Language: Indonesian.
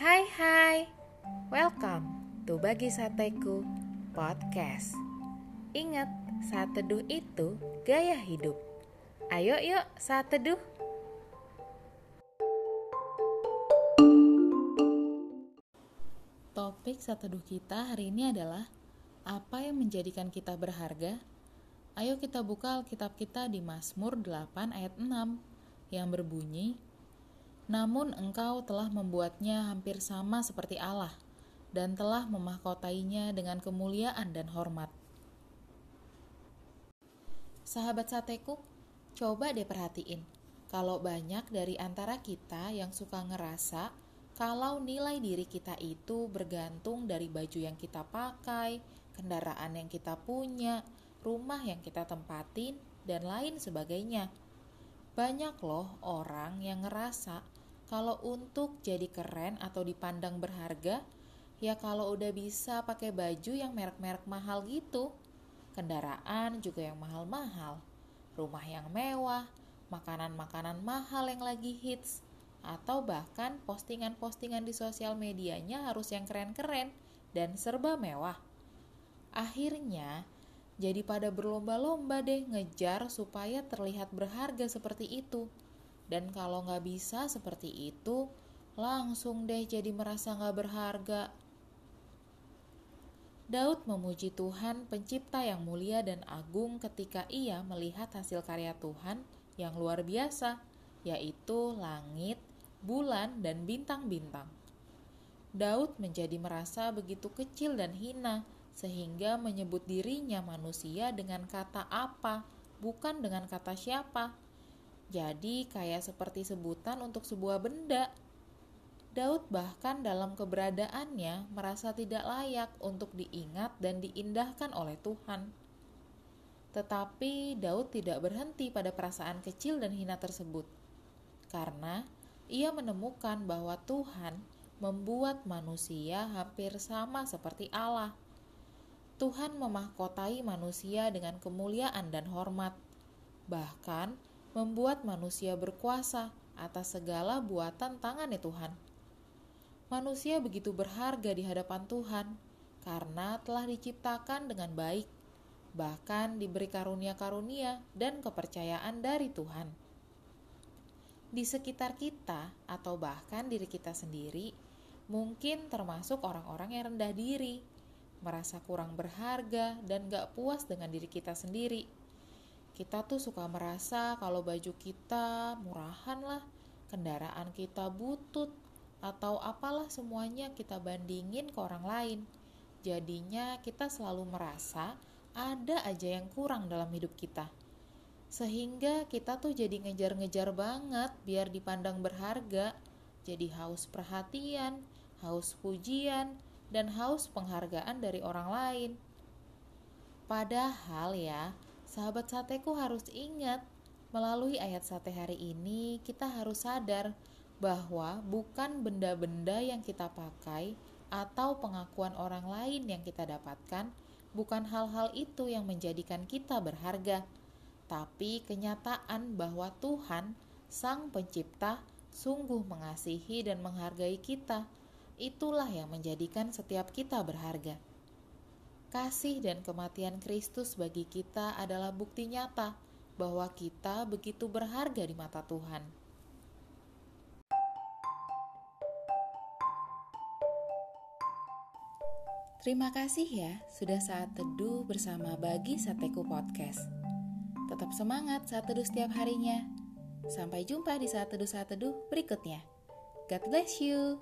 Hai hai, welcome to Bagi Sateku Podcast. Ingat, saat teduh itu gaya hidup. Ayo yuk saat teduh Topik saat teduh kita hari ini adalah Apa yang menjadikan kita berharga? Ayo kita buka Alkitab kita di Mazmur 8 ayat 6 yang berbunyi namun engkau telah membuatnya hampir sama seperti Allah dan telah memahkotainya dengan kemuliaan dan hormat. Sahabat sateku, coba deh perhatiin. Kalau banyak dari antara kita yang suka ngerasa kalau nilai diri kita itu bergantung dari baju yang kita pakai, kendaraan yang kita punya, rumah yang kita tempatin, dan lain sebagainya. Banyak loh orang yang ngerasa kalau untuk jadi keren atau dipandang berharga, ya kalau udah bisa pakai baju yang merek-merek mahal gitu, kendaraan juga yang mahal-mahal, rumah yang mewah, makanan-makanan mahal yang lagi hits, atau bahkan postingan-postingan di sosial medianya harus yang keren-keren dan serba mewah. Akhirnya, jadi pada berlomba-lomba deh ngejar supaya terlihat berharga seperti itu dan kalau nggak bisa seperti itu, langsung deh jadi merasa nggak berharga. Daud memuji Tuhan pencipta yang mulia dan agung ketika ia melihat hasil karya Tuhan yang luar biasa, yaitu langit, bulan, dan bintang-bintang. Daud menjadi merasa begitu kecil dan hina, sehingga menyebut dirinya manusia dengan kata apa, bukan dengan kata siapa. Jadi kayak seperti sebutan untuk sebuah benda. Daud bahkan dalam keberadaannya merasa tidak layak untuk diingat dan diindahkan oleh Tuhan. Tetapi Daud tidak berhenti pada perasaan kecil dan hina tersebut. Karena ia menemukan bahwa Tuhan membuat manusia hampir sama seperti Allah. Tuhan memahkotai manusia dengan kemuliaan dan hormat. Bahkan membuat manusia berkuasa atas segala buatan tangannya Tuhan. Manusia begitu berharga di hadapan Tuhan karena telah diciptakan dengan baik, bahkan diberi karunia-karunia dan kepercayaan dari Tuhan. Di sekitar kita, atau bahkan diri kita sendiri, mungkin termasuk orang-orang yang rendah diri, merasa kurang berharga, dan gak puas dengan diri kita sendiri kita tuh suka merasa kalau baju kita murahan lah, kendaraan kita butut, atau apalah semuanya kita bandingin ke orang lain. Jadinya kita selalu merasa ada aja yang kurang dalam hidup kita. Sehingga kita tuh jadi ngejar-ngejar banget biar dipandang berharga, jadi haus perhatian, haus pujian, dan haus penghargaan dari orang lain. Padahal ya, Sahabat sateku harus ingat, melalui ayat sate hari ini kita harus sadar bahwa bukan benda-benda yang kita pakai atau pengakuan orang lain yang kita dapatkan, bukan hal-hal itu yang menjadikan kita berharga, tapi kenyataan bahwa Tuhan, Sang Pencipta, sungguh mengasihi dan menghargai kita. Itulah yang menjadikan setiap kita berharga. Kasih dan kematian Kristus bagi kita adalah bukti nyata bahwa kita begitu berharga di mata Tuhan. Terima kasih ya sudah saat teduh bersama Bagi Sateku Podcast. Tetap semangat saat teduh setiap harinya. Sampai jumpa di saat teduh saat teduh berikutnya. God bless you.